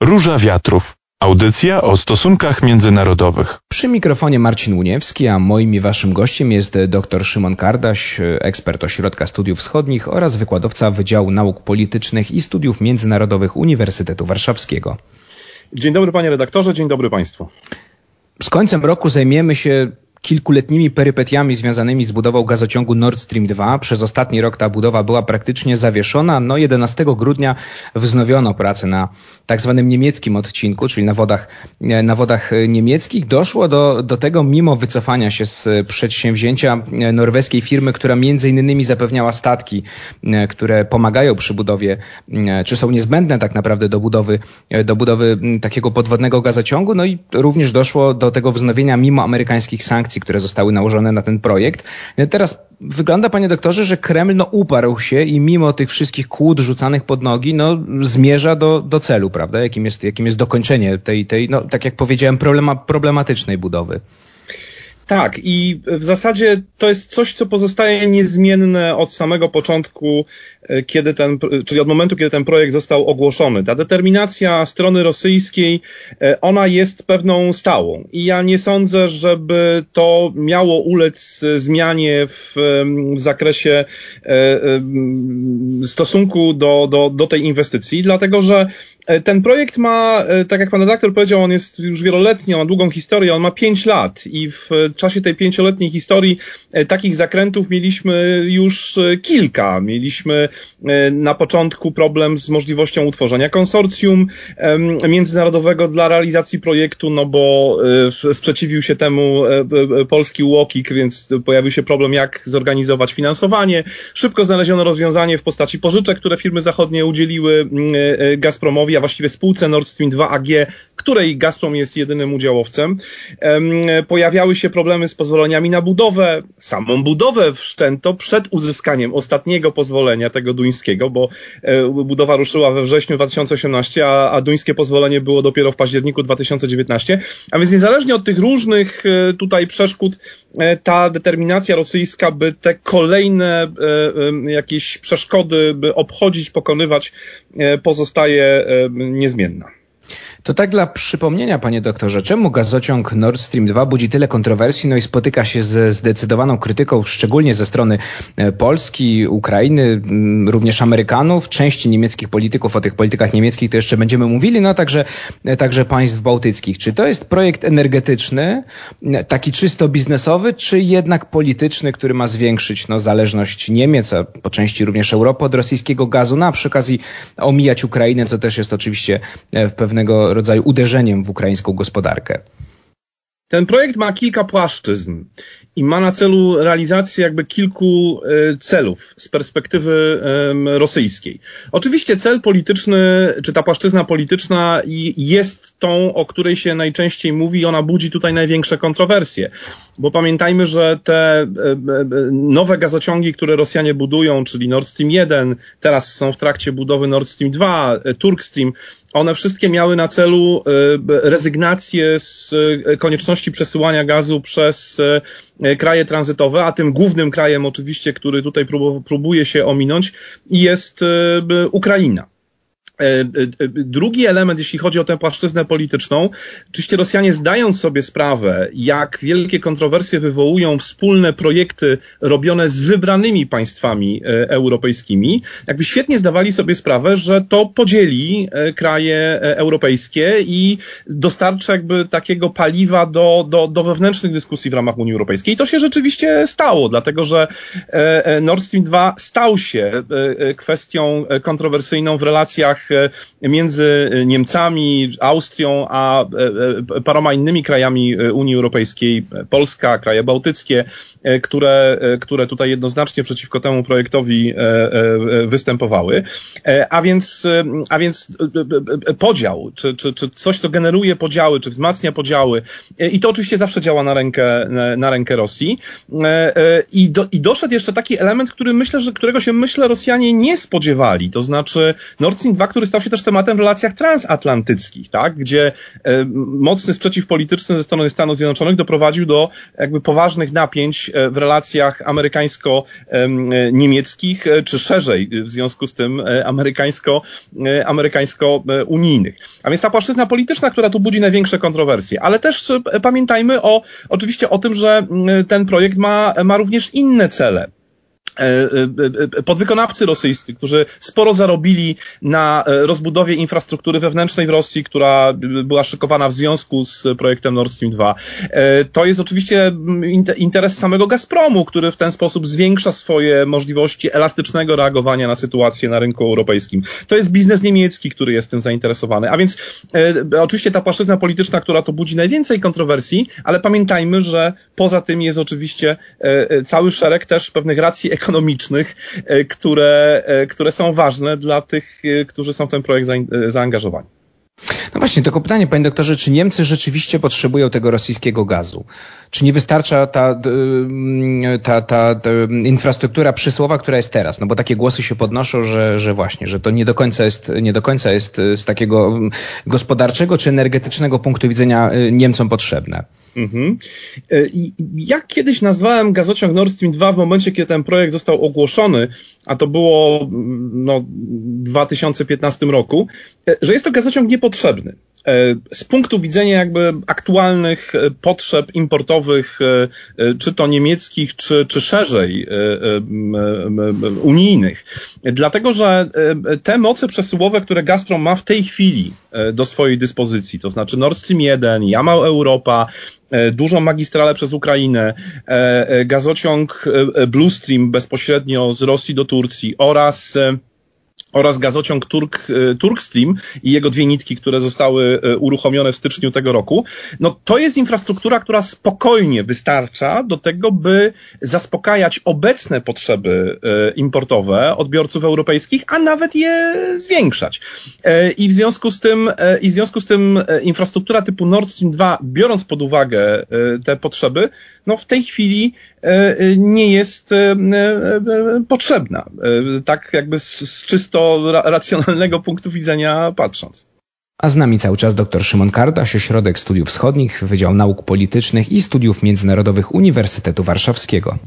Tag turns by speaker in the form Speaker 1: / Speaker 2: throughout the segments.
Speaker 1: Róża Wiatrów. Audycja o stosunkach międzynarodowych.
Speaker 2: Przy mikrofonie Marcin Łuniewski, a moim i waszym gościem jest dr Szymon Kardaś, ekspert Ośrodka Studiów Wschodnich oraz wykładowca Wydziału Nauk Politycznych i Studiów Międzynarodowych Uniwersytetu Warszawskiego.
Speaker 3: Dzień dobry panie redaktorze, dzień dobry państwu.
Speaker 2: Z końcem roku zajmiemy się kilkuletnimi perypetiami związanymi z budową gazociągu Nord Stream 2. Przez ostatni rok ta budowa była praktycznie zawieszona. No 11 grudnia wznowiono pracę na tak zwanym niemieckim odcinku, czyli na wodach, na wodach niemieckich. Doszło do, do tego mimo wycofania się z przedsięwzięcia norweskiej firmy, która między innymi zapewniała statki, które pomagają przy budowie, czy są niezbędne tak naprawdę do budowy, do budowy takiego podwodnego gazociągu. No i również doszło do tego wznowienia mimo amerykańskich sankcji sankcji, które zostały nałożone na ten projekt. Teraz wygląda, panie doktorze, że Kreml no, uparł się i mimo tych wszystkich kłód rzucanych pod nogi, no, zmierza do, do celu, prawda? Jakim jest, jakim jest dokończenie tej, tej no, tak jak powiedziałem, problema, problematycznej budowy.
Speaker 3: Tak, i w zasadzie to jest coś, co pozostaje niezmienne od samego początku, e, kiedy ten, czyli od momentu, kiedy ten projekt został ogłoszony. Ta determinacja strony rosyjskiej, e, ona jest pewną stałą. I ja nie sądzę, żeby to miało ulec zmianie w, w zakresie e, stosunku do, do, do tej inwestycji, dlatego że ten projekt ma, tak jak pan redaktor powiedział, on jest już wieloletni, on ma długą historię, on ma pięć lat i w czasie tej pięcioletniej historii e, takich zakrętów mieliśmy już e, kilka. Mieliśmy e, na początku problem z możliwością utworzenia konsorcjum międzynarodowego dla realizacji projektu, no bo sprzeciwił się temu polski UOKiK, więc pojawił się problem, jak zorganizować finansowanie. Szybko znaleziono rozwiązanie w postaci pożyczek, które firmy zachodnie udzieliły Gazpromowi, a właściwie spółce Nord Stream 2 AG, której Gazprom jest jedynym udziałowcem. Pojawiały się problemy z pozwoleniami na budowę. Samą budowę wszczęto przed uzyskaniem ostatniego pozwolenia tego duńskiego, bo e, budowa ruszyła we wrześniu 2018, a, a duńskie pozwolenie było dopiero w październiku 2019. A więc niezależnie od tych różnych e, tutaj przeszkód, e, ta determinacja rosyjska, by te kolejne jakieś przeszkody, by obchodzić, pokonywać, pozostaje niezmienna.
Speaker 2: To tak dla przypomnienia, panie doktorze, czemu gazociąg Nord Stream 2 budzi tyle kontrowersji, no i spotyka się ze zdecydowaną krytyką, szczególnie ze strony e, Polski, Ukrainy, mm, również Amerykanów, części niemieckich polityków, o tych politykach niemieckich to jeszcze będziemy mówili, no także, e, także państw bałtyckich. Czy to jest projekt energetyczny, taki czysto biznesowy, czy jednak polityczny, który ma zwiększyć no, zależność Niemiec, a po części również Europy od rosyjskiego gazu, no a przy okazji omijać Ukrainę, co też jest oczywiście e, w pewnego rodzaju uderzeniem w ukraińską gospodarkę.
Speaker 3: Ten projekt ma kilka płaszczyzn i ma na celu realizację jakby kilku e, celów z perspektywy rosyjskiej. Oczywiście cel polityczny, czy ta płaszczyzna polityczna jest tą, o której się najczęściej mówi i ona budzi tutaj największe kontrowersje. Bo pamiętajmy, że te nowe gazociągi, które Rosjanie budują, czyli Nord Stream 1, teraz są w trakcie budowy Nord Stream 2, e, Turk Stream, one wszystkie miały na celu e, rezygnację z e, konieczności przesyłania gazu przez e, kraje tranzytowe, a tym głównym krajem oczywiście, który tutaj próbuje się ominąć jest Ukraina. E, e, e, drugi element, jeśli chodzi o tę płaszczyznę polityczną, oczywiście Rosjanie zdają sobie sprawę, jak wielkie kontrowersje wywołują wspólne projekty robione z wybranymi państwami europejskimi, jakby świetnie zdawali sobie sprawę, że to podzieli kraje europejskie i dostarcza jakby takiego paliwa do, do, do wewnętrznych dyskusji w ramach Unii Europejskiej. I to się rzeczywiście stało, dlatego że Nord Stream 2 stał się kwestią kontrowersyjną w relacjach między Niemcami, Austrią, a e, e, paroma innymi krajami Unii Europejskiej, Polska, kraje bałtyckie, które, które tutaj jednoznacznie przeciwko temu projektowi występowały. A więc, a więc podział, czy, czy, czy coś, co generuje podziały, czy wzmacnia podziały, i to oczywiście zawsze działa na rękę, na rękę Rosji. I, do, i doszedł jeszcze taki element, który myślę, że którego się myślę Rosjanie nie spodziewali, to znaczy Nord Stream 2, który stał się też tematem w relacjach transatlantyckich, tak? gdzie mocny sprzeciw polityczny ze strony Stanów Zjednoczonych doprowadził do jakby poważnych napięć w relacjach amerykańsko-niemieckich, czy szerzej w związku z tym amerykańsko, amerykańsko-unijnych. A więc ta płaszczyzna polityczna, która tu budzi największe kontrowersje, ale też pamiętajmy o, oczywiście o tym, że ten projekt ma, ma również inne cele. E, e, e, podwykonawcy rosyjscy, którzy sporo zarobili na rozbudowie infrastruktury wewnętrznej w Rosji, która była szykowana w związku z projektem Nord Stream 2. To jest oczywiście mm, interes samego Gazpromu, który w ten sposób zwiększa swoje możliwości elastycznego reagowania na sytuację na rynku europejskim. To jest biznes niemiecki, który jest tym zainteresowany. A więc oczywiście ta płaszczyzna polityczna, która tu budzi najwięcej kontrowersji, ale pamiętajmy, że poza tym jest oczywiście cały szereg też pewnych racji ekonomicznych, ekonomicznych, e, które, e, które są ważne dla tych, e, którzy są w ten projekt zaangażowani.
Speaker 2: No właśnie, tylko pytanie, panie doktorze, czy Niemcy rzeczywiście potrzebują tego rosyjskiego gazu? Czy nie wystarcza ta, ta, ta, ta infrastruktura przysłowa, która jest teraz? No bo takie głosy się podnoszą, że, że właśnie, że to nie do końca jest, nie do końca jest z takiego gospodarczego czy energetycznego punktu widzenia Niemcom potrzebne. Mhm.
Speaker 3: E, ja kiedyś nazwałem gazociąg Nord Stream 2 w momencie, kiedy ten projekt został ogłoszony, a to było mm, no, w 2015 roku, e, że jest to gazociąg niepotrzebny. E, z punktu widzenia jakby aktualnych e, potrzeb importowych, e, czy to niemieckich, czy, czy szerzej unijnych. Dlatego, że te moce przesyłowe, które Gazprom ma w tej chwili do swojej dyspozycji, to znaczy Nord Stream 1, Jamal Europa, dużą magistralę przez Ukrainę, gazociąg Blue Stream bezpośrednio z Rosji do Turcji oraz oraz gazociąg Turk, e, Turkstream i jego dwie nitki, które zostały e, uruchomione w styczniu tego roku, no to jest infrastruktura, która spokojnie wystarcza do tego, by zaspokajać obecne potrzeby e, importowe odbiorców europejskich, a nawet je zwiększać. I w związku z tym, i w związku z tym infrastruktura typu Nord Stream 2, biorąc pod uwagę te potrzeby, no w tej chwili nie jest potrzebna. Tak jakby z czysto racjonalnego punktu widzenia patrząc.
Speaker 2: A z nami cały czas dr Szymon Kardaś, Ośrodek Studiów Wschodnich, Wydział Nauk Politycznych i Studiów Międzynarodowych Uniwersytetu Warszawskiego.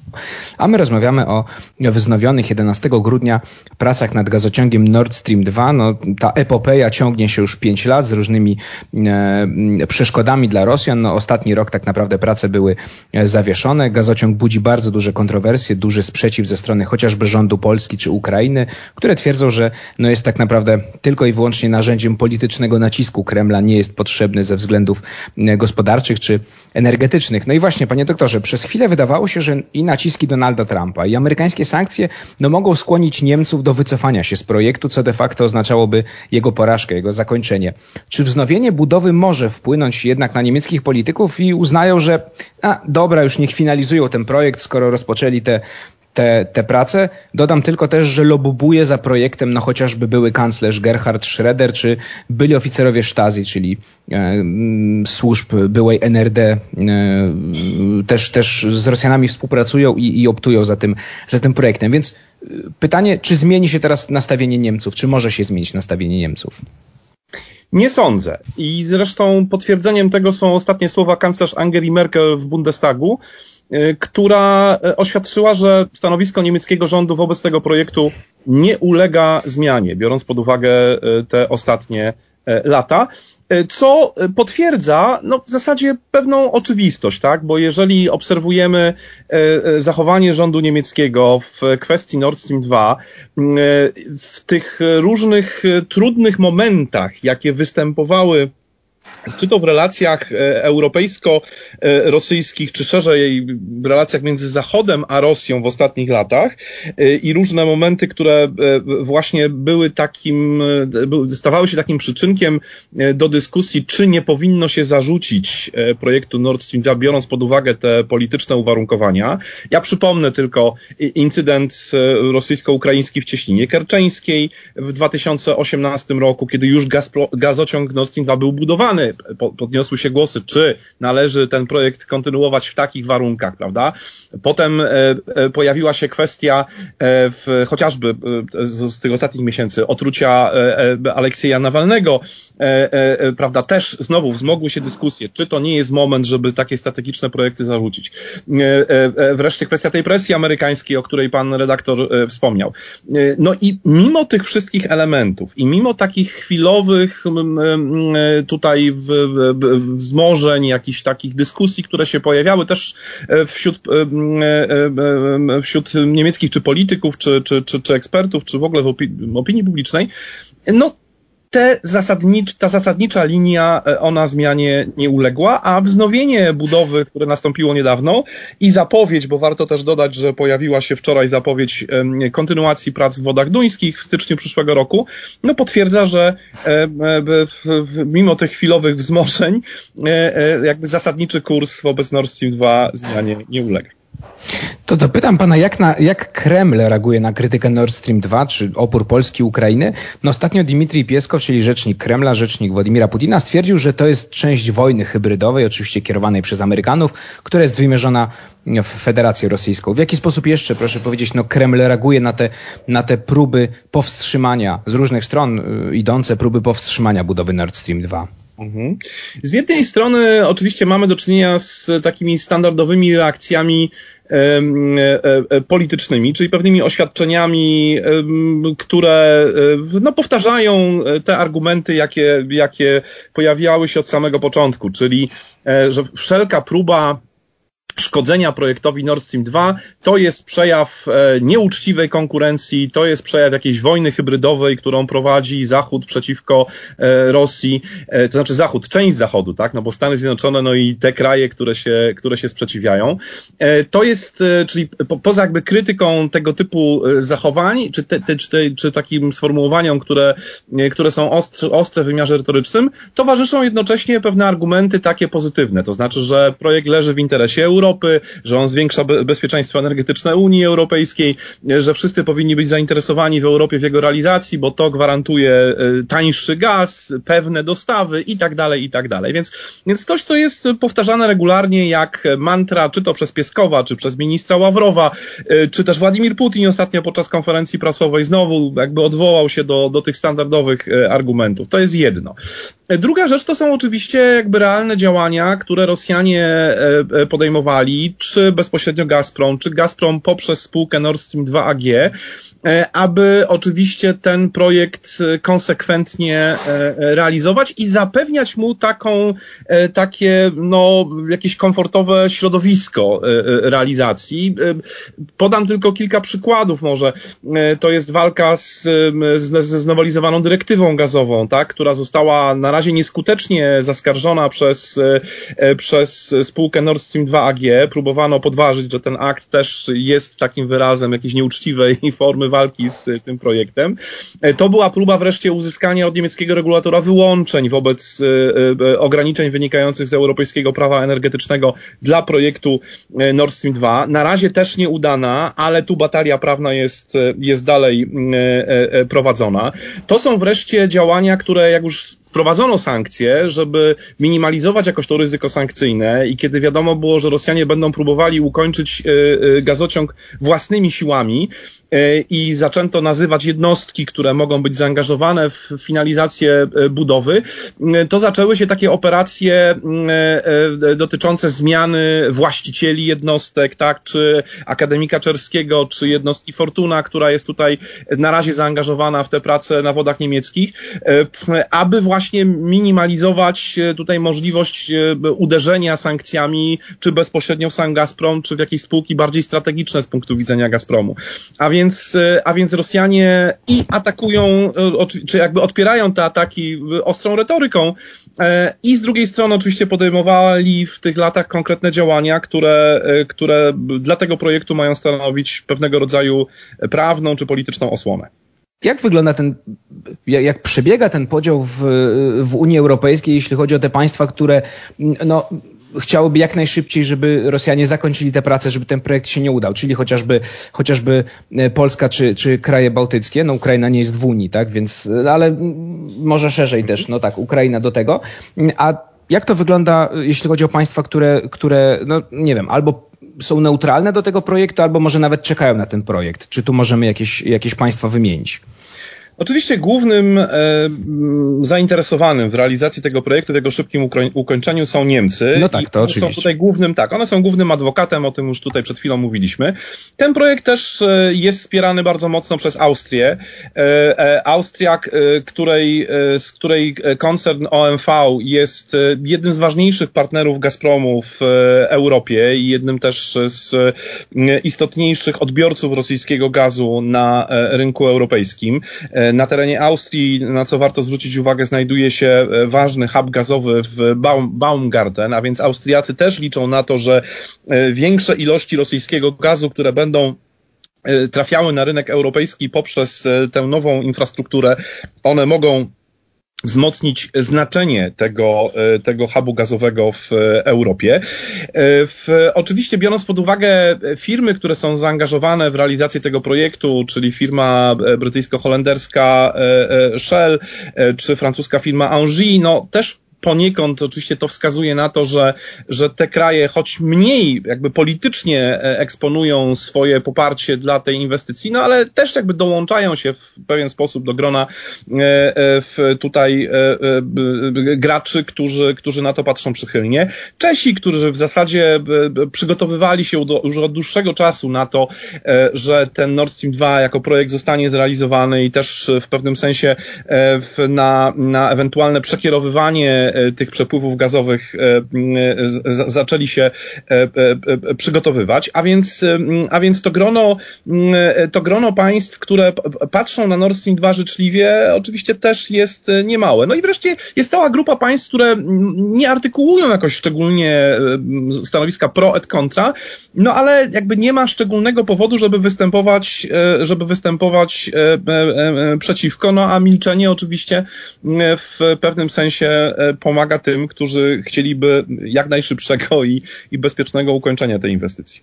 Speaker 2: A my rozmawiamy o wznowionych 11 grudnia pracach nad gazociągiem Nord Stream 2. No, ta epopeja ciągnie się już 5 lat z różnymi e, przeszkodami dla Rosjan. No, ostatni rok tak naprawdę prace były e, zawieszone. Gazociąg budzi bardzo duże kontrowersje, duży sprzeciw ze strony chociażby rządu Polski czy Ukrainy, które twierdzą, że no, jest tak naprawdę tylko i wyłącznie narzędziem politycznego nacisku Kremla nie jest potrzebny ze względów gospodarczych czy energetycznych. No i właśnie, panie doktorze, przez chwilę wydawało się, że i naciski Donalda Trumpa, i amerykańskie sankcje no, mogą skłonić Niemców do wycofania się z projektu, co de facto oznaczałoby jego porażkę, jego zakończenie. Czy wznowienie budowy może wpłynąć jednak na niemieckich polityków i uznają, że a, dobra, już niech finalizują ten projekt, skoro rozpoczęli te te, te prace. Dodam tylko też, że lobubuje za projektem no chociażby były kanclerz Gerhard Schroeder, czy byli oficerowie Stasi, czyli e, mm, służb byłej NRD, e, też, też z Rosjanami współpracują i, i optują za tym, za tym projektem. Więc e, pytanie, czy zmieni się teraz nastawienie Niemców? Czy może się zmienić nastawienie Niemców?
Speaker 3: Nie sądzę. I zresztą potwierdzeniem tego są ostatnie słowa kanclerz Angeli Merkel w Bundestagu, Y, która y, oświadczyła, że stanowisko niemieckiego rządu wobec tego projektu nie ulega zmianie, biorąc pod uwagę y, te ostatnie lata, co potwierdza no, w zasadzie pewną oczywistość, tak? Bo jeżeli obserwujemy zachowanie rządu niemieckiego w kwestii Nord Stream 2, w tych różnych trudnych momentach, jakie występowały czy to w relacjach e, europejsko-rosyjskich, czy szerzej w relacjach między Zachodem a Rosją w ostatnich latach e, i różne momenty, które e, właśnie były takim, stawały się takim przyczynkiem do dyskusji, czy nie powinno się zarzucić projektu Nord Stream 2, biorąc pod uwagę te polityczne uwarunkowania. Ja przypomnę tylko incydent rosyjsko-ukraiński w Cieśninie Kerczeńskiej w 2018 roku, kiedy już gazociąg Nord Stream 2 był budowany Podniosły się głosy, czy należy ten projekt kontynuować w takich warunkach, prawda? Potem pojawiła się kwestia w, chociażby z, z tych ostatnich miesięcy otrucia Aleksieja Nawalnego, prawda? Też znowu wzmogły się dyskusje, czy to nie jest moment, żeby takie strategiczne projekty zarzucić. Wreszcie kwestia tej presji amerykańskiej, o której pan redaktor wspomniał. No i mimo tych wszystkich elementów i mimo takich chwilowych tutaj wzmożeń, jakichś takich dyskusji, które się pojawiały też e, wśród, wśród niemieckich czy polityków, czy, czy, czy, czy ekspertów, czy w ogóle w opinii publicznej, no te zasadnicz, ta zasadnicza linia, e, ona zmianie nie uległa, a wznowienie budowy, które nastąpiło niedawno i zapowiedź, bo warto też dodać, że pojawiła się wczoraj zapowiedź kontynuacji prac w wodach duńskich w styczniu przyszłego roku, no potwierdza, że e, mimo tych chwilowych wzmożeń, e, jakby zasadniczy kurs wobec Nord Stream 2 zmianie nie ulega.
Speaker 2: To dopytam pana, jak, na, jak Kreml reaguje na krytykę Nord Stream 2, czy opór Polski, Ukrainy? No ostatnio Dmitrij Pieskow, czyli rzecznik Kremla, rzecznik Władimira Putina, stwierdził, że to jest część wojny hybrydowej, oczywiście kierowanej przez Amerykanów, która jest wymierzona w Federację Rosyjską. W jaki sposób jeszcze, proszę powiedzieć, no Kreml reaguje na te, na te próby powstrzymania, z różnych stron y, idące próby powstrzymania budowy Nord Stream 2?
Speaker 3: Mhm. Z jednej strony oczywiście mamy do czynienia z takimi standardowymi reakcjami e, e, politycznymi, czyli pewnymi oświadczeniami, które e, no, powtarzają te argumenty, jakie, jakie pojawiały się od samego początku, czyli że wszelka próba szkodzenia projektowi Nord Stream 2 to jest przejaw e, nieuczciwej konkurencji, to jest przejaw jakiejś wojny hybrydowej, którą prowadzi Zachód przeciwko e, Rosji, e, to znaczy Zachód, część Zachodu, tak, no bo Stany Zjednoczone, no i te kraje, które się, które się sprzeciwiają. To jest, czyli po, poza jakby krytyką tego typu zachowań, czy, te, te, czy, te, czy takim sformułowaniom, które, które są ostre, ostre w wymiarze retorycznym, towarzyszą jednocześnie pewne argumenty takie pozytywne, to znaczy, że projekt leży w interesie Europy, Europy, że on zwiększa bezpieczeństwo energetyczne Unii Europejskiej, że wszyscy powinni być zainteresowani w Europie w jego realizacji, bo to gwarantuje e, tańszy gaz, pewne dostawy i tak dalej, i tak dalej. Więc, więc coś, co jest powtarzane regularnie jak mantra, czy to przez Pieskowa, czy przez ministra Ławrowa, e, czy też Władimir Putin ostatnio podczas konferencji prasowej znowu jakby odwołał się do, do tych standardowych e, argumentów. To jest jedno. Druga rzecz to są oczywiście jakby realne działania, które Rosjanie podejmowali, czy bezpośrednio Gazprom, czy Gazprom poprzez spółkę Nord Stream 2 AG, E, aby oczywiście ten projekt e, konsekwentnie e, realizować i zapewniać mu taką, takie, no, jakieś komfortowe środowisko realizacji. Podam tylko kilka przykładów może. To jest walka z, z, ze znowelizowaną dyrektywą gazową, tak, która została na razie nieskutecznie zaskarżona przez, przez spółkę Nord Stream 2 AG. Próbowano podważyć, że ten akt też jest takim wyrazem jakiejś nieuczciwej formy walki z e, tym projektem. E, to była próba wreszcie uzyskania od niemieckiego regulatora wyłączeń wobec e, ograniczeń wynikających z europejskiego prawa energetycznego dla projektu Nord Stream 2. Na razie też nieudana, ale tu batalia prawna jest, jest dalej prowadzona. To są wreszcie działania, które jak już wprowadzono sankcje, żeby minimalizować jakoś to ryzyko sankcyjne i kiedy wiadomo było, że Rosjanie będą próbowali ukończyć gazociąg własnymi siłami, E, i zaczęto nazywać jednostki, które mogą być zaangażowane w finalizację e, budowy, e, to zaczęły się takie operacje dotyczące zmiany właścicieli jednostek, tak, czy Akademika Czerskiego, czy jednostki Fortuna, która jest tutaj na razie zaangażowana w te prace na wodach niemieckich, aby właśnie minimalizować tutaj możliwość uderzenia sankcjami, czy bezpośrednio w sam Gazprom, czy w jakieś spółki bardziej strategiczne z punktu widzenia Gazpromu. A więc e, a więc Rosjanie i atakują, e, czy jakby odpierają te ataki ostrą retoryką, e, i z drugiej strony oczywiście podejmowali w tych latach konkretne działania, które, które dla tego projektu mają stanowić pewnego rodzaju prawną czy polityczną osłonę.
Speaker 2: Jak wygląda ten, jak przebiega ten podział w, w Unii Europejskiej, jeśli chodzi o te państwa, które no, chciałoby jak najszybciej, żeby Rosjanie zakończyli tę pracę, żeby ten projekt się nie udał, czyli chociażby, chociażby Polska czy, czy kraje bałtyckie, no Ukraina nie jest w Unii, tak, więc, ale może szerzej też, no tak, Ukraina do tego, a jak to wygląda, jeśli chodzi o państwa, które, które no nie wiem, albo są neutralne do tego projektu, albo może nawet czekają na ten projekt? Czy tu możemy jakieś, jakieś państwa wymienić?
Speaker 3: Oczywiście głównym e, zainteresowanym w realizacji tego projektu, tego szybkim ukończeniu są Niemcy.
Speaker 2: No tak, to oczywiście.
Speaker 3: Są tutaj głównym, tak, one są głównym adwokatem, o tym już tutaj przed chwilą mówiliśmy. Ten projekt też e, jest wspierany bardzo mocno przez Austrię. E, e Austria, e, której, e, z której koncern OMV jest jednym z ważniejszych partnerów Gazpromu w Europie i jednym też z istotniejszych odbiorców rosyjskiego gazu na rynku europejskim. Na terenie Austrii, na co warto zwrócić uwagę, znajduje się e, ważny hub gazowy w Baum, Baumgarten, a więc Austriacy też liczą na to, że e, większe ilości rosyjskiego gazu, które będą e, trafiały na rynek europejski poprzez tę nową infrastrukturę, one mogą wzmocnić znaczenie tego, e, tego hubu gazowego w Europie. E, w, oczywiście biorąc pod uwagę firmy, które są zaangażowane w realizację tego projektu, czyli firma e, brytyjsko-holenderska Shell, czy francuska firma Engie, no też poniekąd oczywiście to wskazuje na to, że, że te kraje, choć mniej jakby politycznie e, eksponują swoje poparcie dla tej inwestycji, no ale też jakby dołączają się w pewien sposób do grona e, e, w tutaj graczy, którzy, którzy na to patrzą przychylnie. Czesi, którzy w zasadzie przygotowywali się już od dłuższego czasu na to, że ten Nord Stream 2 jako projekt zostanie zrealizowany i też w pewnym sensie na, na ewentualne przekierowywanie tych przepływów gazowych e, zaczęli się e, przygotowywać, a więc, a więc to grono, to grono państw, które patrzą na Nord Stream 2 życzliwie, oczywiście też jest niemałe. No i wreszcie jest cała grupa państw, które nie artykułują jakoś szczególnie stanowiska pro et contra, no ale jakby nie ma szczególnego powodu, żeby występować, żeby występować przeciwko, no a milczenie oczywiście w pewnym sensie pomaga tym, którzy chcieliby jak najszybszego i, i bezpiecznego ukończenia tej inwestycji.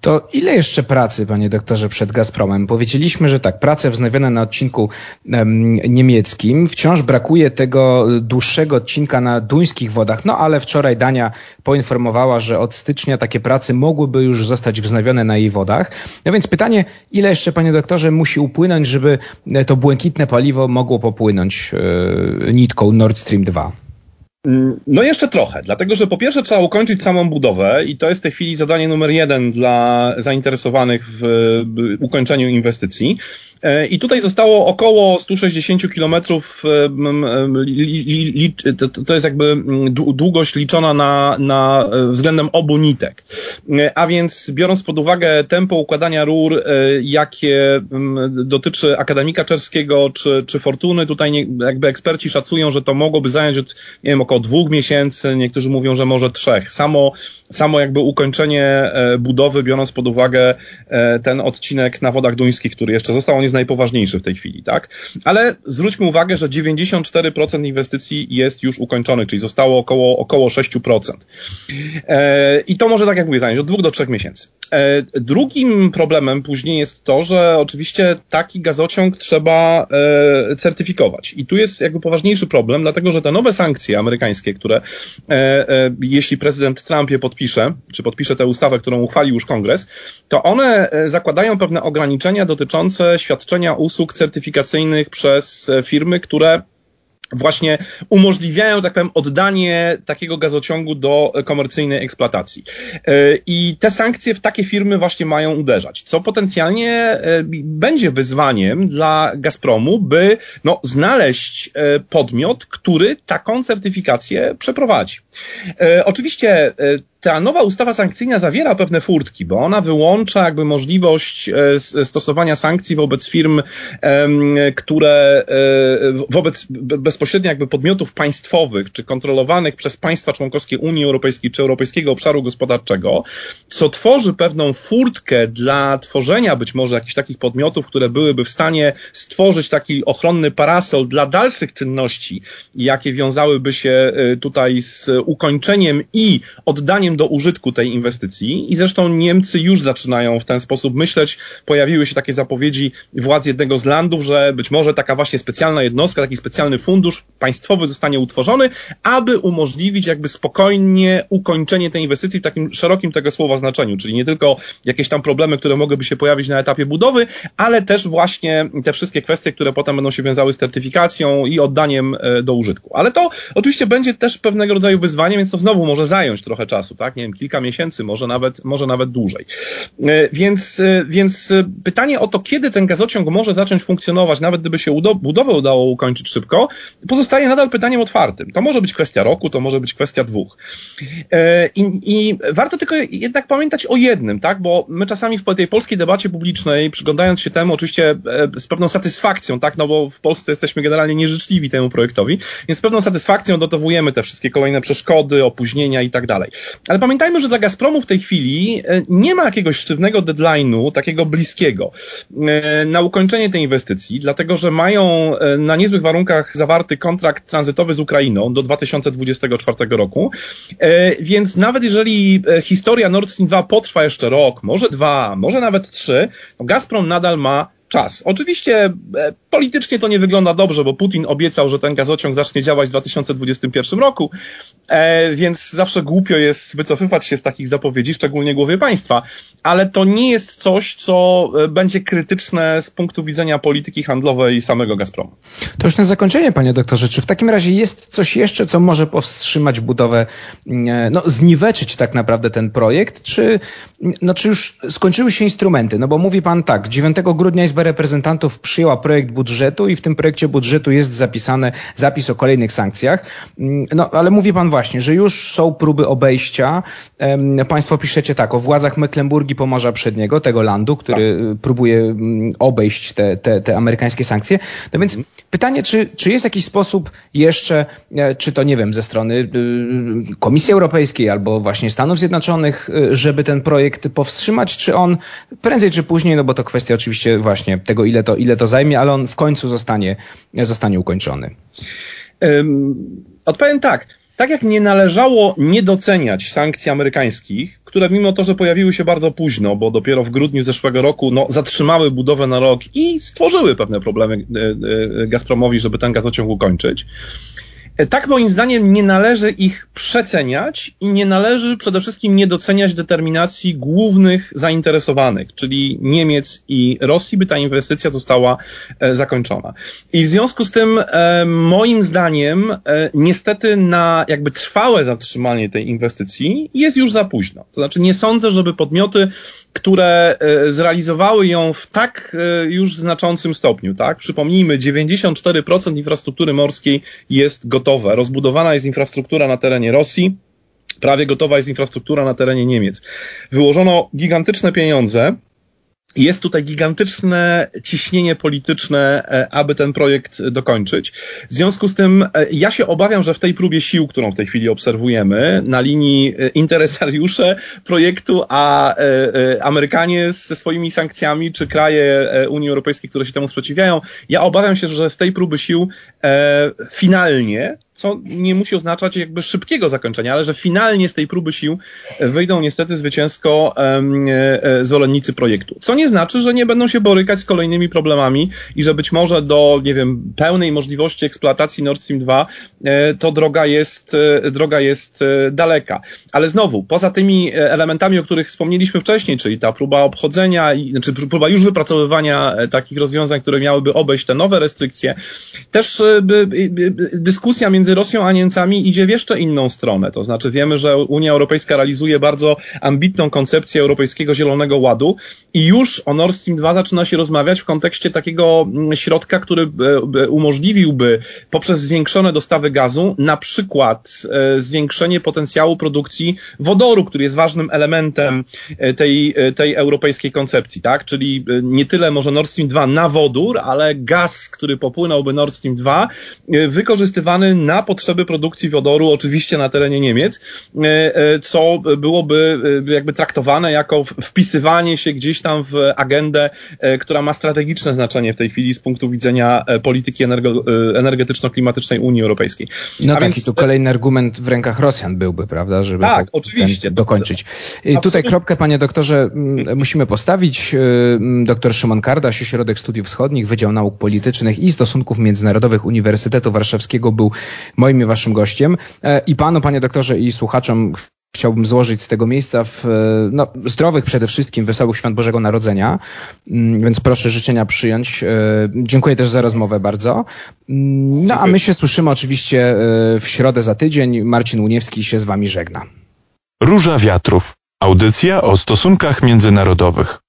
Speaker 2: To ile jeszcze pracy, panie doktorze, przed Gazpromem? Powiedzieliśmy, że tak, prace wznowione na odcinku um, niemieckim. Wciąż brakuje tego dłuższego odcinka na duńskich wodach, no ale wczoraj Dania poinformowała, że od stycznia takie prace mogłyby już zostać wznowione na jej wodach. No więc pytanie, ile jeszcze, panie doktorze, musi upłynąć, żeby to błękitne paliwo mogło popłynąć yy, nitką Nord Stream 2?
Speaker 3: Mm, no jeszcze trochę, dlatego że po pierwsze trzeba ukończyć samą budowę i to jest w tej chwili zadanie numer jeden dla zainteresowanych w ukończeniu inwestycji. E, I tutaj zostało około 160 kilometrów, e, to jest jakby długość liczona na, na e, względem obu nitek. A więc biorąc pod uwagę tempo układania rur, jakie dotyczy Akademika Czerskiego czy, czy Fortuny, tutaj jakby eksperci szacują, że to mogłoby zająć od, nie wiem, około dwóch miesięcy, niektórzy mówią, że może trzech. Samo, samo jakby ukończenie budowy, biorąc pod uwagę ten odcinek na wodach duńskich, który jeszcze został, on jest najpoważniejszy w tej chwili, tak? Ale zwróćmy uwagę, że 94% inwestycji jest już ukończony, czyli zostało około, około 6%. E, I to może, tak jak mówię, zająć od dwóch do trzech miesięcy. E, drugim problemem później jest to, że oczywiście taki gazociąg trzeba e, certyfikować. I tu jest jakby poważniejszy problem, dlatego że te nowe sankcje amerykańskie, które e, e, jeśli prezydent Trump je podpisze, czy podpisze tę ustawę, którą uchwalił już kongres, to one e, zakładają pewne ograniczenia dotyczące świadczenia usług certyfikacyjnych przez firmy, które właśnie umożliwiają, tak powiem, oddanie takiego gazociągu do komercyjnej eksploatacji. E, I te sankcje w takie firmy właśnie mają uderzać, co potencjalnie e, będzie wyzwaniem dla Gazpromu, by no, znaleźć podmiot, który taką certyfikację przeprowadzi. Oczywiście ta nowa ustawa sankcyjna zawiera pewne furtki, bo ona wyłącza jakby możliwość e, stosowania sankcji wobec firm, które wobec bezpośrednio jakby podmiotów państwowych, czy kontrolowanych przez państwa członkowskie Unii Europejskiej, czy Europejskiego Obszaru Gospodarczego, co tworzy pewną furtkę dla tworzenia być może jakichś takich podmiotów, które byłyby w stanie stworzyć taki ochronny parasol dla dalszych czynności, jakie wiązałyby się tutaj z ukończeniem i oddaniem do użytku tej inwestycji. I zresztą Niemcy już zaczynają w ten sposób myśleć. Pojawiły się takie zapowiedzi władz jednego z landów, że być może taka właśnie specjalna jednostka, taki specjalny fundusz państwowy zostanie utworzony, aby umożliwić jakby spokojnie ukończenie tej inwestycji w takim szerokim tego słowa znaczeniu, czyli nie tylko jakieś tam problemy, które mogłyby się pojawić na etapie budowy, ale też właśnie te wszystkie kwestie, które potem będą się wiązały z certyfikacją i oddaniem e, do użytku. Ale to oczywiście będzie też pewnego rodzaju wyzwanie, więc to znowu może zająć trochę czasu, tak? Nie wiem, kilka miesięcy, może nawet, może nawet dłużej. E, więc, e, więc pytanie o to, kiedy ten gazociąg może zacząć funkcjonować, nawet gdyby się budowę udało ukończyć szybko, pozostaje nadal pytaniem otwartym. To może być kwestia roku, to może być kwestia dwóch. I, i warto tylko jednak pamiętać o jednym, tak? Bo my czasami w tej polskiej debacie publicznej, przyglądając się temu, oczywiście z pewną satysfakcją, tak? No bo w Polsce jesteśmy generalnie nieżyczliwi temu projektowi, więc z pewną satysfakcją dotowujemy te wszystkie kolejne przeszkody, opóźnienia i tak dalej. Ale pamiętajmy, że dla Gazpromu w tej chwili e, nie ma jakiegoś sztywnego deadline'u, takiego bliskiego, e, na ukończenie tej inwestycji, dlatego że mają e, na niezłych warunkach zawarty kontrakt tranzytowy z Ukrainą do 2024 roku, więc nawet jeżeli historia Nord Stream 2 potrwa jeszcze rok, może dwa, może nawet trzy, to Gazprom nadal ma czas. Oczywiście e, politycznie to nie wygląda dobrze, bo Putin obiecał, że ten gazociąg zacznie działać w 2021 roku, e, więc zawsze głupio jest wycofywać się z takich zapowiedzi, szczególnie głowie państwa, ale to nie jest coś, co e, będzie krytyczne z punktu widzenia polityki handlowej samego Gazpromu.
Speaker 2: To już na zakończenie, panie doktorze, czy w takim razie jest coś jeszcze, co może powstrzymać budowę, no zniweczyć tak naprawdę ten projekt, czy, no, czy już skończyły się instrumenty? No bo mówi pan tak, 9 grudnia jest Izba Reprezentantów przyjęła projekt budżetu i w tym projekcie budżetu jest zapisany zapis o kolejnych sankcjach. Mm, no, ale mówi pan właśnie, że już są próby obejścia. Państwo piszecie tak, o władzach Mecklenburgii Pomorza Przedniego, tego landu, który tak. próbuje mm, obejść te, te, te amerykańskie sankcje. No więc mhm. pytanie, czy, czy jest jakiś sposób jeszcze, e, czy to nie wiem, ze strony y, Komisji Europejskiej albo właśnie Stanów Zjednoczonych, y, żeby ten projekt powstrzymać, czy on prędzej czy później, no bo to kwestia oczywiście właśnie właśnie tego, ile to, ile to zajmie, ale on w końcu zostanie, zostanie ukończony?
Speaker 3: Um, odpowiem tak. Tak jak nie należało nie doceniać sankcji amerykańskich, które mimo to, że pojawiły się bardzo późno, bo dopiero w grudniu zeszłego roku no, zatrzymały budowę na rok i stworzyły pewne problemy e, e, Gazpromowi, żeby ten gazociąg ukończyć, tak moim zdaniem nie należy ich przeceniać i nie należy przede wszystkim nie doceniać determinacji głównych zainteresowanych, czyli Niemiec i Rosji, by ta inwestycja została e, zakończona. I w związku z tym e, moim zdaniem niestety na jakby trwałe zatrzymanie tej inwestycji jest już za późno. To znaczy nie sądzę, żeby podmioty, które zrealizowały ją w tak już znaczącym stopniu, tak? Przypomnijmy, 94% infrastruktury morskiej jest gotowe gotowe. Rozbudowana jest infrastruktura na terenie Rosji, prawie gotowa jest infrastruktura na terenie Niemiec. Wyłożono gigantyczne pieniądze jest tutaj gigantyczne ciśnienie polityczne, e, aby ten projekt dokończyć. W związku z tym e, ja się obawiam, że w tej próbie sił, którą w tej chwili obserwujemy, na linii e, interesariusze projektu, a Amerykanie ze swoimi sankcjami, czy kraje Unii Europejskiej, które się temu sprzeciwiają, ja obawiam się, że z tej próby sił finalnie co nie musi oznaczać jakby szybkiego zakończenia, ale że finalnie z tej próby sił wyjdą niestety zwycięsko e, zwolennicy projektu. Co nie znaczy, że nie będą się borykać z kolejnymi problemami i że być może do, nie wiem, pełnej możliwości eksploatacji Nord Stream 2 e, to droga jest, e, droga jest daleka. Ale znowu, poza tymi elementami, o których wspomnieliśmy wcześniej, czyli ta próba obchodzenia, znaczy próba już wypracowywania takich rozwiązań, które miałyby obejść te nowe restrykcje, też dyskusja między między Rosją a Niemcami idzie w jeszcze inną stronę. To znaczy wiemy, że Unia Europejska realizuje bardzo ambitną koncepcję Europejskiego Zielonego Ładu i już o Nord Stream 2 zaczyna się rozmawiać w kontekście takiego mm, środka, który umożliwiłby poprzez zwiększone dostawy gazu na przykład e, zwiększenie potencjału produkcji wodoru, który jest ważnym elementem e, tej, e, tej europejskiej koncepcji, tak? Czyli nie tyle może Nord Stream 2 na wodór, ale gaz, który popłynąłby Nord Stream 2, wykorzystywany na potrzeby produkcji wodoru, oczywiście na terenie Niemiec, co byłoby jakby traktowane jako wpisywanie się gdzieś tam w agendę, która ma strategiczne znaczenie w tej chwili z punktu widzenia polityki energetyczno-klimatycznej Unii Europejskiej.
Speaker 2: No A tak, więc... i tu kolejny argument w rękach Rosjan byłby, prawda, żeby
Speaker 3: tak, oczywiście.
Speaker 2: dokończyć. Absolutnie. Tutaj kropkę, panie doktorze, musimy postawić. Doktor Szymon Kardaś, Ośrodek Studiów Wschodnich, Wydział Nauk Politycznych i Stosunków Międzynarodowych Uniwersytetu Warszawskiego był moim i waszym gościem. E, I panu, panie doktorze, i słuchaczom chciałbym złożyć z tego miejsca w no, zdrowych przede wszystkim, wesołych świąt Bożego Narodzenia, mm, więc proszę życzenia przyjąć. E, dziękuję też za rozmowę bardzo. Mm, no a my się słyszymy oczywiście e, w środę za tydzień. Marcin Uniewski się z wami żegna.
Speaker 1: Róża Wiatrów. Audycja o stosunkach międzynarodowych.